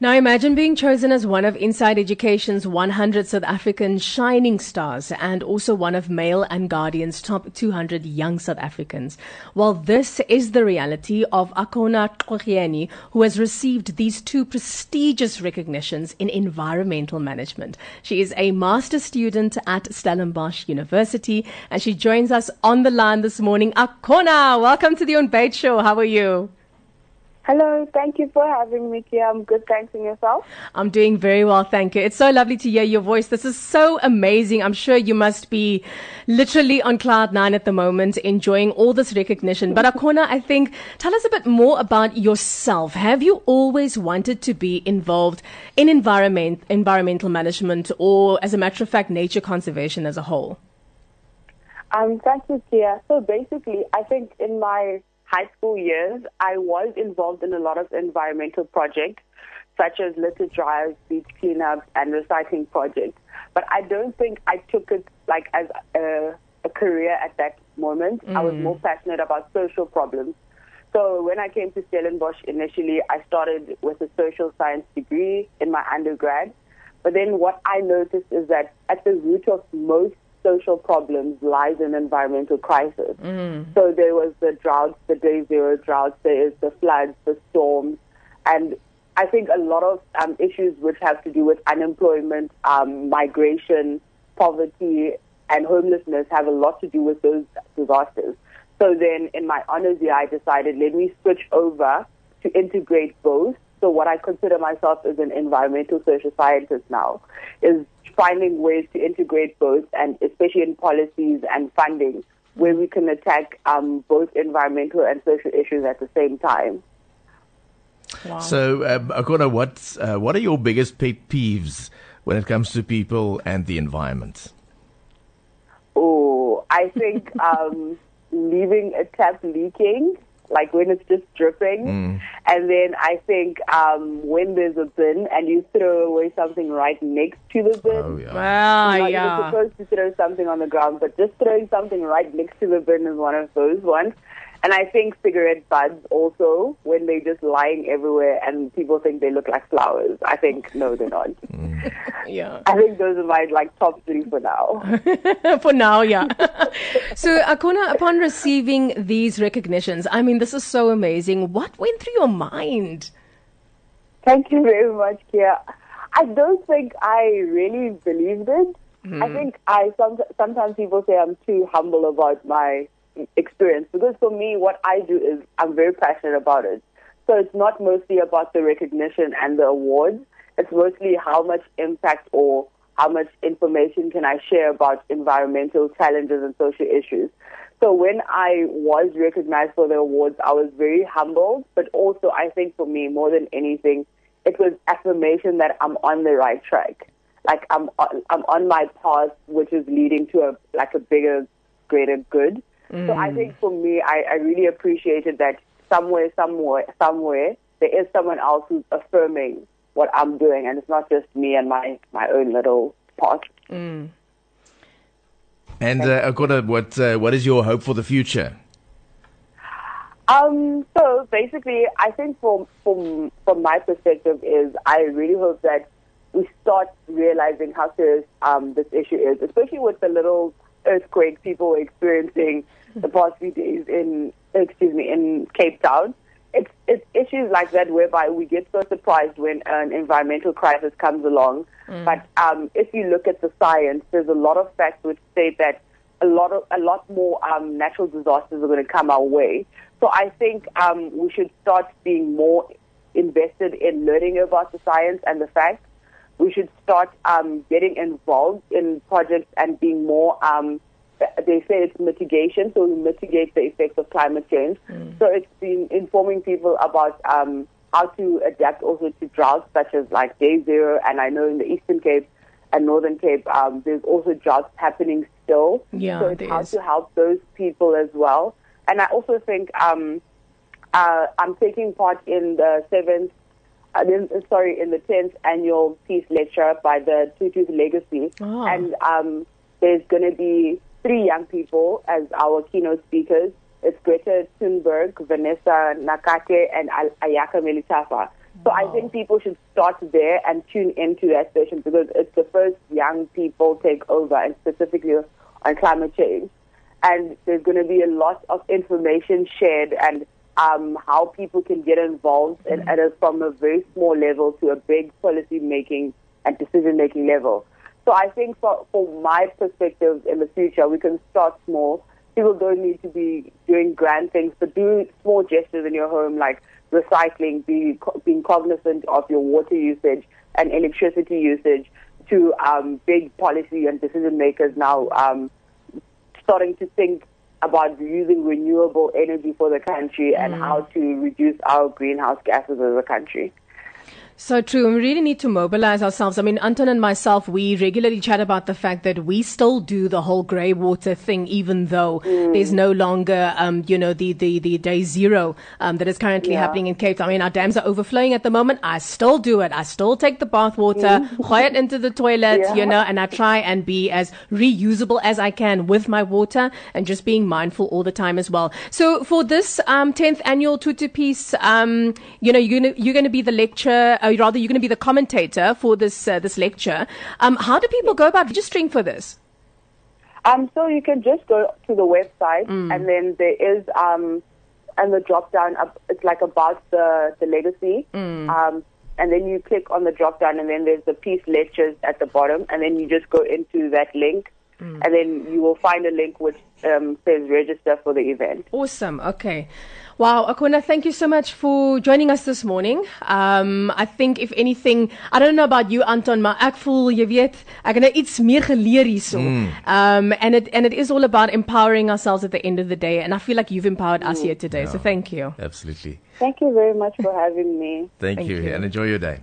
Now imagine being chosen as one of Inside Education's 100 South African shining stars and also one of Mail and Guardian's top 200 young South Africans. Well, this is the reality of Akona Qogieni, who has received these two prestigious recognitions in environmental management. She is a master student at Stellenbosch University and she joins us on the line this morning. Akona, welcome to the On Show. How are you? Hello, thank you for having me here. I'm good, thanks, and yourself? I'm doing very well, thank you. It's so lovely to hear your voice. This is so amazing. I'm sure you must be literally on cloud nine at the moment, enjoying all this recognition. But Akona, I think, tell us a bit more about yourself. Have you always wanted to be involved in environment, environmental management, or as a matter of fact, nature conservation as a whole? Um, thank you, Kia. So basically, I think in my high school years, I was involved in a lot of environmental projects, such as litter drives, beach cleanups, and recycling projects. But I don't think I took it like as a, a career at that moment. Mm. I was mm. more passionate about social problems. So when I came to Stellenbosch initially, I started with a social science degree in my undergrad. But then what I noticed is that at the root of most social problems lies in environmental crisis. Mm. So there was the droughts, the day zero droughts, there is the floods, the storms, and I think a lot of um, issues which have to do with unemployment, um, migration, poverty, and homelessness have a lot to do with those disasters. So then in my honors year, I decided let me switch over to integrate both. So what I consider myself as an environmental social scientist now is finding ways to integrate both, and especially in policies and funding, where we can attack um, both environmental and social issues at the same time. Wow. So, um, Akona, what uh, what are your biggest pet peeves when it comes to people and the environment? Oh, I think um, leaving a tap leaking like when it's just dripping. Mm. And then I think um, when there's a bin and you throw away something right next to the bin. Oh, yeah. Well, yeah. You're supposed to throw something on the ground, but just throwing something right next to the bin is one of those ones. And I think cigarette butts also, when they're just lying everywhere and people think they look like flowers. I think, no, they're not. Mm. yeah. I think those are my like top three for now. for now, yeah. so, Akona, upon receiving these recognitions, I mean, this is so amazing. What went through your mind? Thank you very much, Kia. I don't think I really believed it. Mm. I think I some, sometimes people say I'm too humble about my experience because for me, what I do is I'm very passionate about it. So it's not mostly about the recognition and the awards. It's mostly how much impact or how much information can I share about environmental challenges and social issues. So when I was recognized for the awards, I was very humbled, but also I think for me, more than anything, it was affirmation that I'm on the right track. Like I'm on, I'm on my path, which is leading to a like a bigger, greater good. Mm. So I think for me, I, I really appreciated that somewhere, somewhere, somewhere, there is someone else who's affirming what I'm doing, and it's not just me and my my own little part. Mm. And uh, Akona, what uh, what is your hope for the future? Um, so basically, I think from from from my perspective is I really hope that we start realizing how serious um, this issue is, especially with the little earthquake people were experiencing the past few days in, excuse me, in Cape Town. It's, it's issues like that whereby we get so surprised when an environmental crisis comes along. Mm. But um, if you look at the science, there's a lot of facts which state that a lot of a lot more um, natural disasters are going to come our way. So I think um, we should start being more invested in learning about the science and the facts. We should start um, getting involved in projects and being more um, they say it's mitigation, so we mitigate the effects of climate change. Mm. So it's been informing people about um, how to adapt also to droughts such as like day zero. And I know in the Eastern Cape and Northern Cape, um, there's also droughts happening still. Yeah, so it's how is. to help those people as well. And I also think um, uh, I'm taking part in the seventh uh, sorry, in the 10th annual peace lecture by the Tutu's Legacy. Oh. And um, there's going to be three young people as our keynote speakers. It's Greta Thunberg, Vanessa Nakate, and Ayakha Melithafa. So So I think people should start there and tune into that station because it's the first young people take over, and specifically on climate change. And there's going to be a lot of information shared and um, how people can get involved and, and from a very small level to a big policy making and decision making level. So I think for, for my perspective in the future, we can start small. People don't need to be doing grand things, but do small gestures in your home like recycling, be, being cognizant of your water usage and electricity usage to um, big policy and decision makers now um, starting to think about using renewable energy for the country and mm. how to reduce our greenhouse gases as a country. So true. We really need to mobilize ourselves. I mean, Anton and myself, we regularly chat about the fact that we still do the whole grey water thing, even though mm. there's no longer, um, you know, the, the, the day zero, um, that is currently yeah. happening in Cape Town. I mean, our dams are overflowing at the moment. I still do it. I still take the bath water, mm. it into the toilet, yeah. you know, and I try and be as reusable as I can with my water and just being mindful all the time as well. So for this, um, 10th annual Tutu peace, um, you know, you're going you're going to be the lecturer, uh, rather you're going to be the commentator for this uh, this lecture. Um, how do people go about registering for this? Um, so you can just go to the website, mm. and then there is um, and the drop down. It's like about the the legacy. Mm. Um, and then you click on the drop down, and then there's the peace lectures at the bottom, and then you just go into that link, mm. and then you will find a link which um, says register for the event. Awesome. Okay. Wow, Akona, thank you so much for joining us this morning. Um, I think if anything, I don't know about you Anton, maar ek voel jy weet, ek het nou iets meer geleer hierso. Mm. Um, and it and it is all about empowering ourselves at the end of the day and I feel like you've empowered us here today. Yeah. So thank you. Absolutely. Thank you very much for having me. thank, thank you. you and enjoy your day.